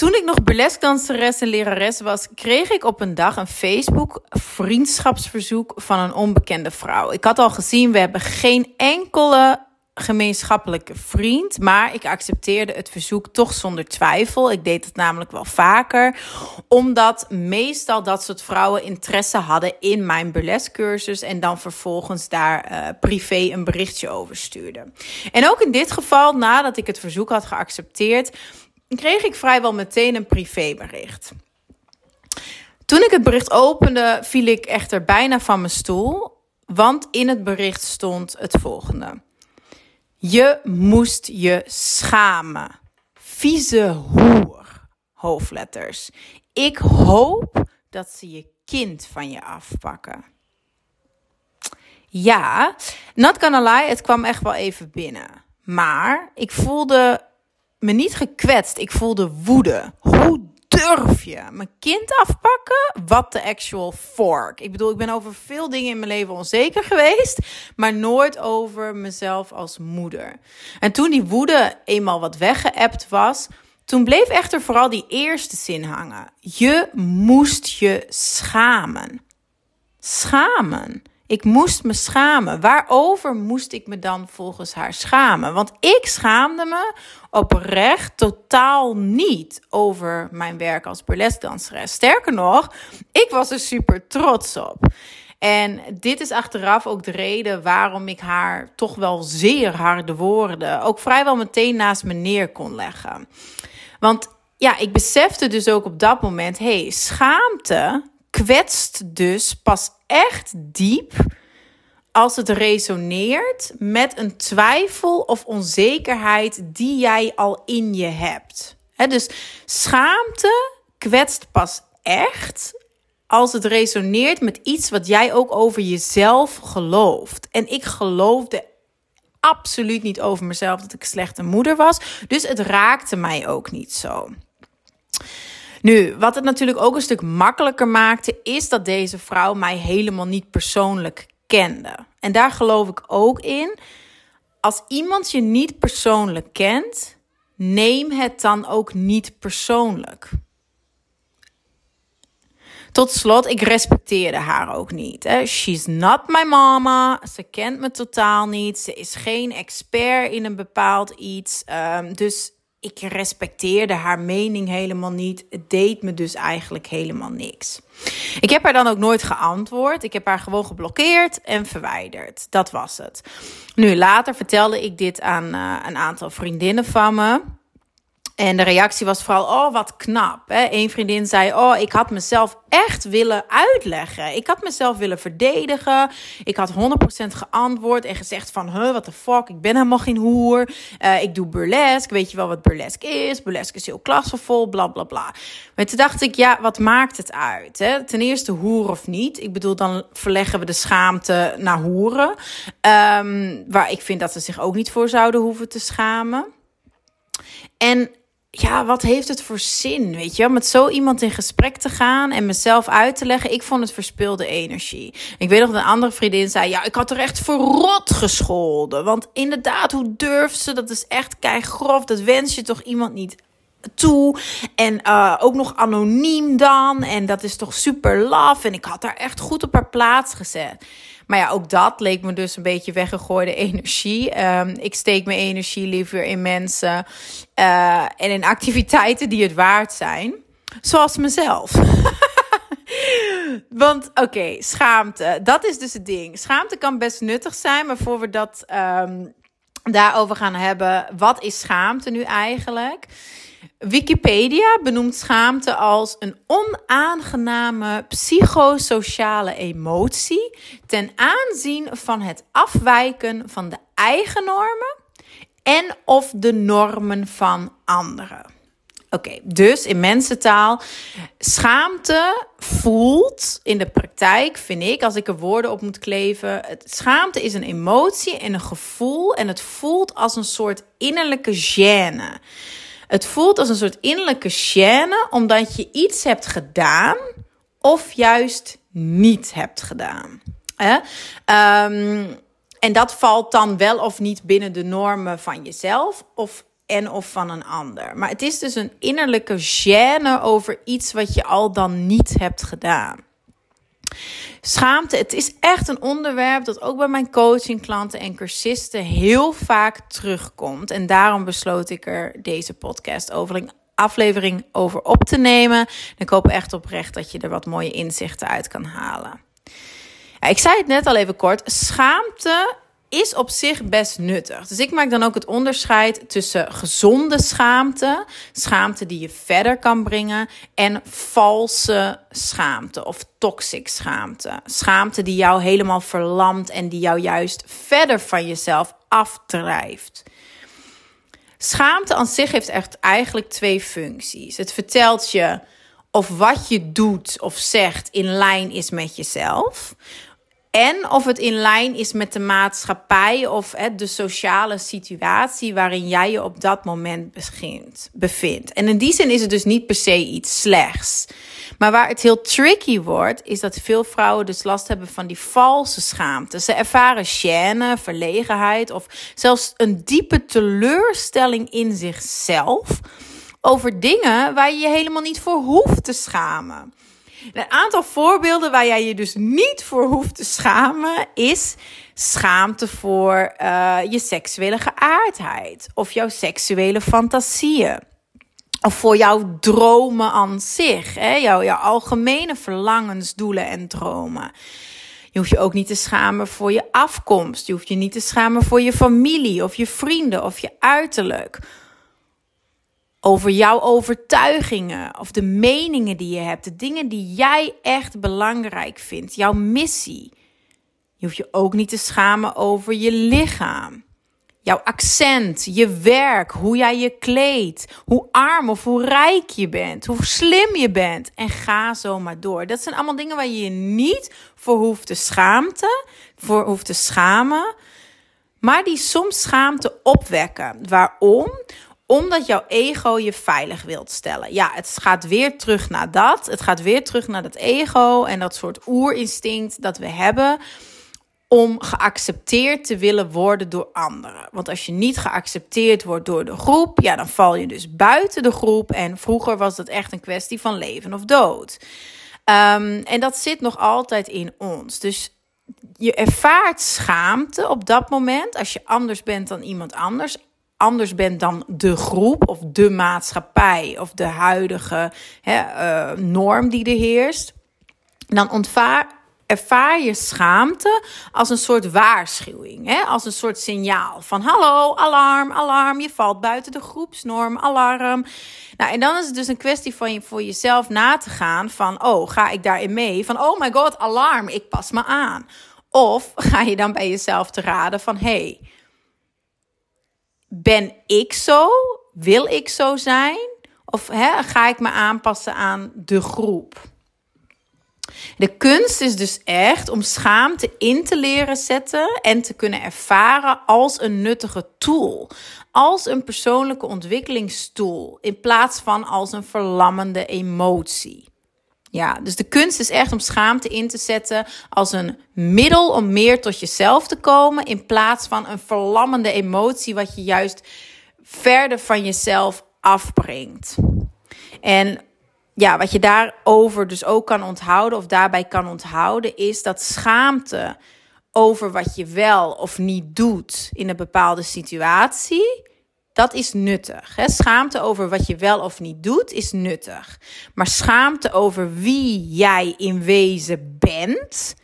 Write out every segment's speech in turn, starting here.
Toen ik nog burlesque-danseres en lerares was, kreeg ik op een dag een Facebook vriendschapsverzoek van een onbekende vrouw. Ik had al gezien, we hebben geen enkele gemeenschappelijke vriend, maar ik accepteerde het verzoek toch zonder twijfel. Ik deed het namelijk wel vaker, omdat meestal dat soort vrouwen interesse hadden in mijn burlescursus en dan vervolgens daar uh, privé een berichtje over stuurden. En ook in dit geval, nadat ik het verzoek had geaccepteerd, kreeg ik vrijwel meteen een privébericht. Toen ik het bericht opende, viel ik echter bijna van mijn stoel, want in het bericht stond het volgende. Je moest je schamen. Vieze hoer. Hoofdletters. Ik hoop dat ze je kind van je afpakken. Ja, not gonna lie, het kwam echt wel even binnen. Maar ik voelde me niet gekwetst. Ik voelde woede. Hoe durf je mijn kind afpakken? Wat de actual fork. Ik bedoel, ik ben over veel dingen in mijn leven onzeker geweest, maar nooit over mezelf als moeder. En toen die woede eenmaal wat weggeëpt was, toen bleef echter vooral die eerste zin hangen. Je moest je schamen. Schamen. Ik moest me schamen. Waarover moest ik me dan volgens haar schamen? Want ik schaamde me oprecht totaal niet over mijn werk als burlesdanseres. Sterker nog, ik was er super trots op. En dit is achteraf ook de reden waarom ik haar toch wel zeer harde woorden ook vrijwel meteen naast me neer kon leggen. Want ja, ik besefte dus ook op dat moment: hé, hey, schaamte kwetst dus pas echt diep als het resoneert met een twijfel of onzekerheid die jij al in je hebt. dus schaamte kwetst pas echt als het resoneert met iets wat jij ook over jezelf gelooft. En ik geloofde absoluut niet over mezelf dat ik slechte moeder was. Dus het raakte mij ook niet zo. Nu, wat het natuurlijk ook een stuk makkelijker maakte, is dat deze vrouw mij helemaal niet persoonlijk kende. En daar geloof ik ook in. Als iemand je niet persoonlijk kent, neem het dan ook niet persoonlijk. Tot slot, ik respecteerde haar ook niet. Hè. She's not my mama. Ze kent me totaal niet. Ze is geen expert in een bepaald iets. Um, dus ik respecteerde haar mening helemaal niet. Het deed me dus eigenlijk helemaal niks. Ik heb haar dan ook nooit geantwoord. Ik heb haar gewoon geblokkeerd en verwijderd. Dat was het. Nu, later vertelde ik dit aan uh, een aantal vriendinnen van me. En de reactie was vooral, oh wat knap. Hè? Een vriendin zei, oh ik had mezelf echt willen uitleggen. Ik had mezelf willen verdedigen. Ik had 100% geantwoord en gezegd van, huh, what the fuck, ik ben helemaal geen hoer. Uh, ik doe burlesque, weet je wel wat burlesque is? Burlesque is heel klassevol, bla bla bla. Maar toen dacht ik, ja, wat maakt het uit? Hè? Ten eerste hoer of niet. Ik bedoel, dan verleggen we de schaamte naar hoeren. Um, waar ik vind dat ze zich ook niet voor zouden hoeven te schamen. En ja, wat heeft het voor zin, weet je? Om met zo iemand in gesprek te gaan en mezelf uit te leggen. Ik vond het verspilde energie. Ik weet nog dat een andere vriendin zei, ja, ik had er echt verrot gescholden. Want inderdaad, hoe durft ze? Dat is echt grof. Dat wens je toch iemand niet toe. En uh, ook nog anoniem dan. En dat is toch super laf. En ik had haar echt goed op haar plaats gezet. Maar ja, ook dat leek me dus een beetje weggegooide energie. Um, ik steek mijn energie liever in mensen uh, en in activiteiten die het waard zijn. Zoals mezelf. Want oké, okay, schaamte. Dat is dus het ding. Schaamte kan best nuttig zijn, maar voor we dat um, daarover gaan hebben, wat is schaamte nu eigenlijk? Wikipedia benoemt schaamte als een onaangename psychosociale emotie ten aanzien van het afwijken van de eigen normen en of de normen van anderen. Oké, dus in mensentaal, schaamte voelt in de praktijk, vind ik, als ik er woorden op moet kleven. Het, schaamte is een emotie en een gevoel en het voelt als een soort innerlijke gêne. Het voelt als een soort innerlijke gêne omdat je iets hebt gedaan of juist niet hebt gedaan. Hè? Ehm, en dat valt dan wel of niet binnen de normen van jezelf of en of van een ander. Maar het is dus een innerlijke gêne over iets wat je al dan niet hebt gedaan. Schaamte, het is echt een onderwerp dat ook bij mijn coachingklanten en cursisten heel vaak terugkomt. En daarom besloot ik er deze podcast aflevering over op te nemen. En ik hoop echt oprecht dat je er wat mooie inzichten uit kan halen. Ik zei het net al even kort. Schaamte is op zich best nuttig. Dus ik maak dan ook het onderscheid tussen gezonde schaamte, schaamte die je verder kan brengen, en valse schaamte of toxic schaamte. Schaamte die jou helemaal verlamt en die jou juist verder van jezelf afdrijft. Schaamte aan zich heeft echt eigenlijk twee functies. Het vertelt je of wat je doet of zegt in lijn is met jezelf. En of het in lijn is met de maatschappij of hè, de sociale situatie waarin jij je op dat moment bevindt. En in die zin is het dus niet per se iets slechts. Maar waar het heel tricky wordt, is dat veel vrouwen dus last hebben van die valse schaamte. Ze ervaren gêne, verlegenheid of zelfs een diepe teleurstelling in zichzelf over dingen waar je je helemaal niet voor hoeft te schamen. Een aantal voorbeelden waar jij je dus niet voor hoeft te schamen is schaamte voor uh, je seksuele geaardheid of jouw seksuele fantasieën. Of voor jouw dromen aan zich, hè? Jouw algemene verlangens, doelen en dromen. Je hoeft je ook niet te schamen voor je afkomst. Je hoeft je niet te schamen voor je familie of je vrienden of je uiterlijk over jouw overtuigingen of de meningen die je hebt, de dingen die jij echt belangrijk vindt, jouw missie. Je hoeft je ook niet te schamen over je lichaam, jouw accent, je werk, hoe jij je kleedt, hoe arm of hoe rijk je bent, hoe slim je bent en ga zo maar door. Dat zijn allemaal dingen waar je je niet voor hoeft te schaamte, voor hoeft te schamen, maar die soms schaamte opwekken. Waarom? Omdat jouw ego je veilig wilt stellen. Ja, het gaat weer terug naar dat. Het gaat weer terug naar dat ego en dat soort oerinstinct dat we hebben om geaccepteerd te willen worden door anderen. Want als je niet geaccepteerd wordt door de groep, ja, dan val je dus buiten de groep. En vroeger was dat echt een kwestie van leven of dood. Um, en dat zit nog altijd in ons. Dus je ervaart schaamte op dat moment als je anders bent dan iemand anders anders bent dan de groep of de maatschappij of de huidige hè, uh, norm die er heerst, dan ontvaar, ervaar je schaamte als een soort waarschuwing, hè? als een soort signaal van hallo, alarm, alarm, je valt buiten de groepsnorm, alarm. Nou, en dan is het dus een kwestie van je, voor jezelf na te gaan van, oh, ga ik daarin mee? Van, oh my god, alarm, ik pas me aan. Of ga je dan bij jezelf te raden van, hey, ben ik zo? Wil ik zo zijn? Of hè, ga ik me aanpassen aan de groep? De kunst is dus echt om schaamte in te leren zetten en te kunnen ervaren als een nuttige tool. Als een persoonlijke ontwikkelingstool in plaats van als een verlammende emotie. Ja, dus de kunst is echt om schaamte in te zetten als een middel om meer tot jezelf te komen, in plaats van een verlammende emotie wat je juist verder van jezelf afbrengt. En ja, wat je daarover dus ook kan onthouden of daarbij kan onthouden, is dat schaamte over wat je wel of niet doet in een bepaalde situatie dat is nuttig. Schaamte over wat je wel of niet doet is nuttig. Maar schaamte over wie jij in wezen bent,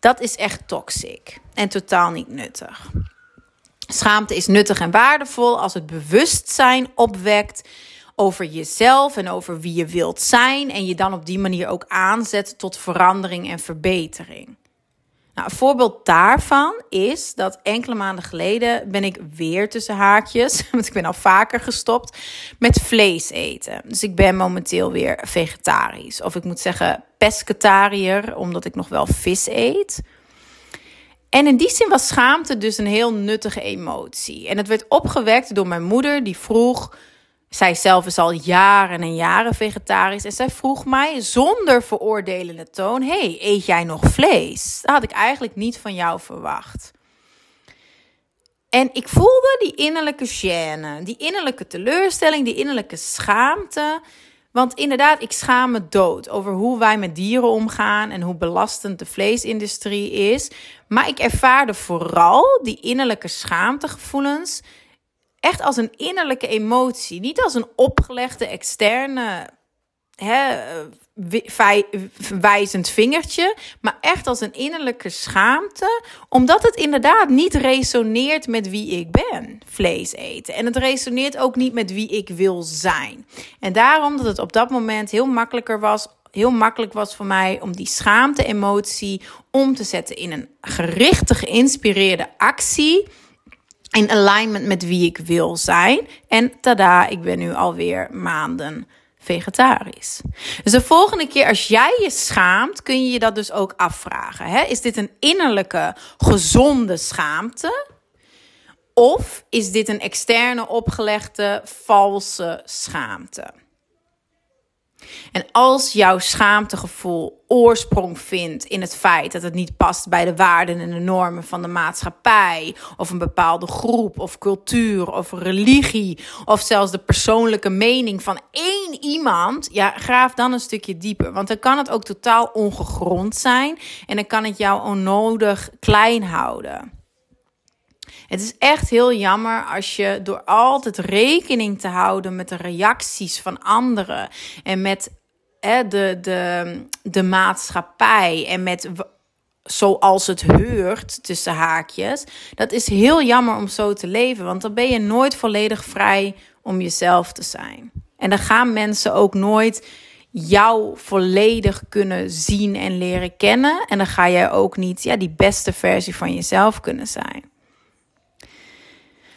dat is echt toxic en totaal niet nuttig. Schaamte is nuttig en waardevol als het bewustzijn opwekt over jezelf en over wie je wilt zijn en je dan op die manier ook aanzet tot verandering en verbetering. Nou, een voorbeeld daarvan is dat enkele maanden geleden ben ik weer tussen haakjes, want ik ben al vaker gestopt met vlees eten. Dus ik ben momenteel weer vegetarisch. Of ik moet zeggen pescatariër, omdat ik nog wel vis eet. En in die zin was schaamte dus een heel nuttige emotie. En het werd opgewekt door mijn moeder, die vroeg. Zij zelf is al jaren en jaren vegetarisch. En zij vroeg mij zonder veroordelende toon: Hey, eet jij nog vlees? Dat had ik eigenlijk niet van jou verwacht. En ik voelde die innerlijke gêne, die innerlijke teleurstelling, die innerlijke schaamte. Want inderdaad, ik schaam me dood over hoe wij met dieren omgaan en hoe belastend de vleesindustrie is. Maar ik ervaarde vooral die innerlijke schaamtegevoelens echt als een innerlijke emotie. Niet als een opgelegde externe hè, wijzend vingertje, maar echt als een innerlijke schaamte, omdat het inderdaad niet resoneert met wie ik ben, vlees eten. En het resoneert ook niet met wie ik wil zijn. En daarom dat het op dat moment heel makkelijker was heel makkelijk was voor mij om die schaamte-emotie om te zetten in een gerichte, geïnspireerde actie. In alignment met wie ik wil zijn. En tada, ik ben nu alweer maanden vegetarisch. Dus de volgende keer als jij je schaamt, kun je je dat dus ook afvragen. Hè? Is dit een innerlijke, gezonde schaamte? Of is dit een externe, opgelegde, valse schaamte? En als jouw schaamtegevoel oorsprong vindt in het feit dat het niet past bij de waarden en de normen van de maatschappij, of een bepaalde groep, of cultuur, of religie, of zelfs de persoonlijke mening van één iemand, ja, graaf dan een stukje dieper. Want dan kan het ook totaal ongegrond zijn en dan kan het jou onnodig klein houden. Het is echt heel jammer als je door altijd rekening te houden met de reacties van anderen en met hè, de, de, de maatschappij en met zoals het heurt tussen haakjes. Dat is heel jammer om zo te leven, want dan ben je nooit volledig vrij om jezelf te zijn. En dan gaan mensen ook nooit jou volledig kunnen zien en leren kennen. En dan ga jij ook niet ja, die beste versie van jezelf kunnen zijn.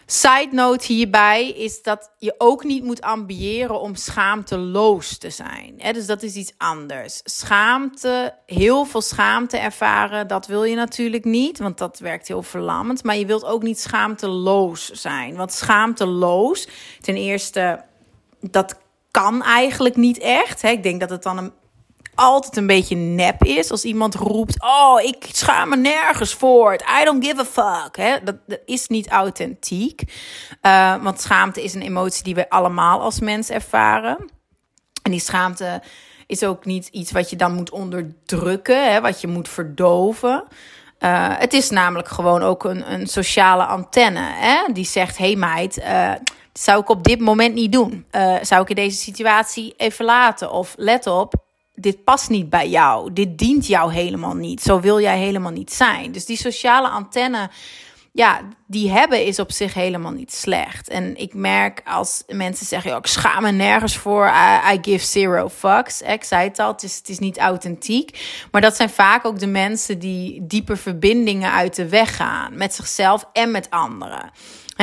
Side note hierbij is dat je ook niet moet ambiëren om schaamteloos te zijn. Dus dat is iets anders. Schaamte, heel veel schaamte ervaren, dat wil je natuurlijk niet, want dat werkt heel verlammend. Maar je wilt ook niet schaamteloos zijn. Want schaamteloos, ten eerste, dat kan eigenlijk niet echt. Ik denk dat het dan een altijd een beetje nep is. Als iemand roept: Oh, ik schaam me nergens voor. I don't give a fuck. Hè? Dat, dat is niet authentiek. Uh, want schaamte is een emotie die we allemaal als mens ervaren. En die schaamte is ook niet iets wat je dan moet onderdrukken, hè? wat je moet verdoven. Uh, het is namelijk gewoon ook een, een sociale antenne. Hè? Die zegt: Hey meid. Uh, zou ik op dit moment niet doen? Zou ik in deze situatie even laten? Of let op, dit past niet bij jou. Dit dient jou helemaal niet. Zo wil jij helemaal niet zijn. Dus die sociale antenne, ja, die hebben is op zich helemaal niet slecht. En ik merk als mensen zeggen, ik schaam me nergens voor, I, give zero fucks. Ik zei het al, het is, het is niet authentiek. Maar dat zijn vaak ook de mensen die diepe verbindingen uit de weg gaan. Met zichzelf en met anderen.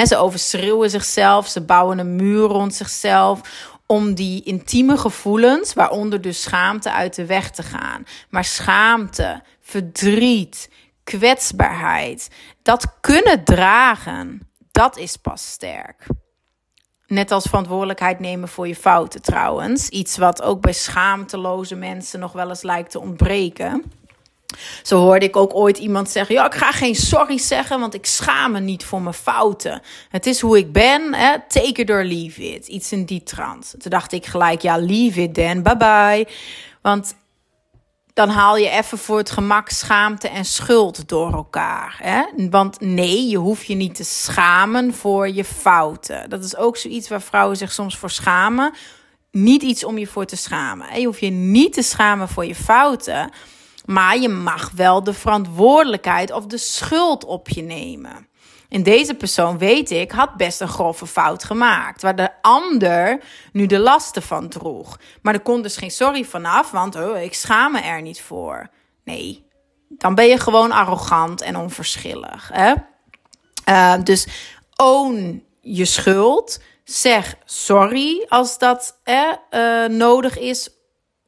ze overschreeuwen zichzelf, ze bouwen een muur rond zichzelf om die intieme gevoelens, waaronder dus schaamte, uit de weg te gaan. Maar schaamte, verdriet, kwetsbaarheid, dat kunnen dragen, dat is pas sterk. Net als verantwoordelijkheid nemen voor je fouten trouwens. Iets wat ook bij schaamteloze mensen nog wel eens lijkt te ontbreken. Zo hoorde ik ook ooit iemand zeggen: Ja, ik ga geen sorry zeggen, want ik schaam me niet voor mijn fouten. Het is hoe ik ben, hè? take it or leave it. Iets in die trant. Toen dacht ik gelijk: Ja, leave it then, bye bye. Want dan haal je even voor het gemak schaamte en schuld door elkaar. Hè? Want nee, je hoeft je niet te schamen voor je fouten. Dat is ook zoiets waar vrouwen zich soms voor schamen. Niet iets om je voor te schamen. Je hoeft je niet te schamen voor je fouten. Maar je mag wel de verantwoordelijkheid of de schuld op je nemen. En deze persoon, weet ik, had best een grove fout gemaakt. Waar de ander nu de lasten van droeg. Maar er kon dus geen sorry vanaf, want oh, ik schaam me er niet voor. Nee, Dan ben je gewoon arrogant en onverschillig. Hè? Uh, dus own je schuld. Zeg sorry als dat uh, nodig is,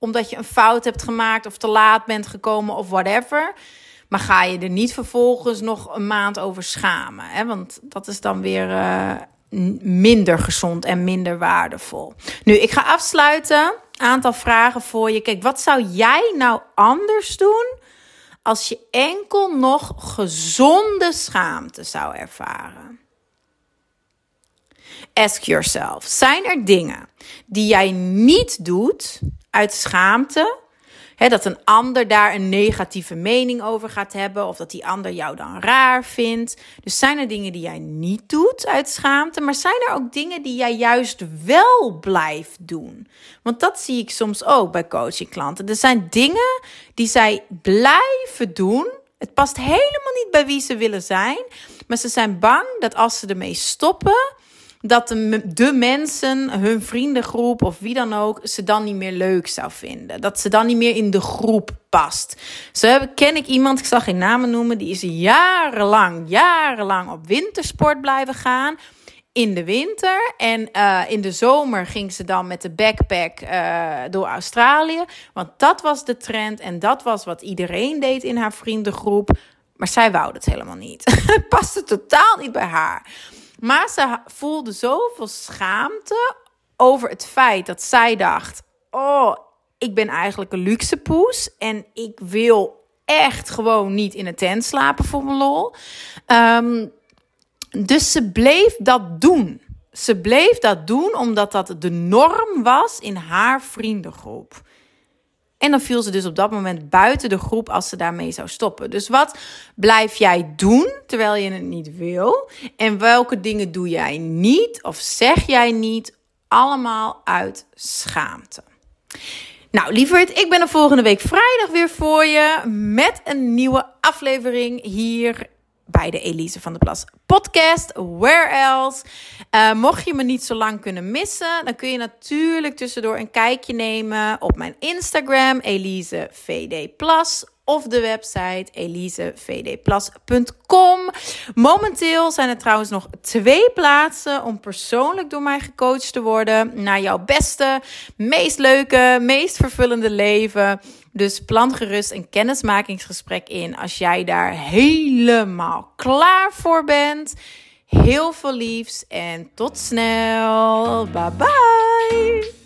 omdat je een fout hebt gemaakt of te laat bent gekomen of whatever. Maar ga je er niet vervolgens nog een maand over schamen. Hè? Want dat is dan weer uh, minder gezond en minder waardevol. Nu, ik ga afsluiten. Aantal vragen voor je. Kijk, wat zou jij nou anders doen als je enkel nog gezonde schaamte zou ervaren? Ask yourself: zijn er dingen die jij niet doet uit schaamte dat een ander daar een negatieve mening over gaat hebben. Of dat die ander jou dan raar vindt. Dus zijn er dingen die jij niet doet uit schaamte. Maar zijn er ook dingen die jij juist wel blijft doen? Want dat zie ik soms ook bij coachingklanten. Er zijn dingen die zij blijven doen. Het past helemaal niet bij wie ze willen zijn. Maar ze zijn bang dat als ze ermee stoppen dat de, mensen, hun vriendengroep of wie dan ook, ze dan niet meer leuk zou vinden. Dat ze dan niet meer in de groep past. Zo ken ik iemand, ik zal geen namen noemen, die is jarenlang, jarenlang op wintersport blijven gaan. In de winter. En uh, in de zomer ging ze dan met de backpack uh, door Australië. Want dat was de trend en dat was wat iedereen deed in haar vriendengroep. Maar zij wou het helemaal niet. Het paste totaal niet bij haar. Maar ze voelde zoveel schaamte over het feit dat zij dacht: Oh, ik ben eigenlijk een luxe poes. En ik wil echt gewoon niet in een tent slapen voor mijn lol. Um, dus ze bleef dat doen. Ze bleef dat doen omdat dat de norm was in haar vriendengroep. En dan viel ze dus op dat moment buiten de groep als ze daarmee zou stoppen. Dus wat blijf jij doen terwijl je het niet wil? En welke dingen doe jij niet of zeg jij niet? Allemaal uit schaamte. Nou, lieverd, ik ben er volgende week vrijdag weer voor je met een nieuwe aflevering hier bij de Elise van der Plas podcast. Where else? Uh, mocht je me niet zo lang kunnen missen, dan kun je natuurlijk tussendoor een kijkje nemen op mijn Instagram, Elise VD Plus of de website elisevdplus.com. Momenteel zijn er trouwens nog twee plaatsen om persoonlijk door mij gecoacht te worden naar jouw beste, meest leuke, meest vervullende leven. Dus plan gerust een kennismakingsgesprek in als jij daar helemaal klaar voor bent. Heel veel liefs en tot snel. Bye bye.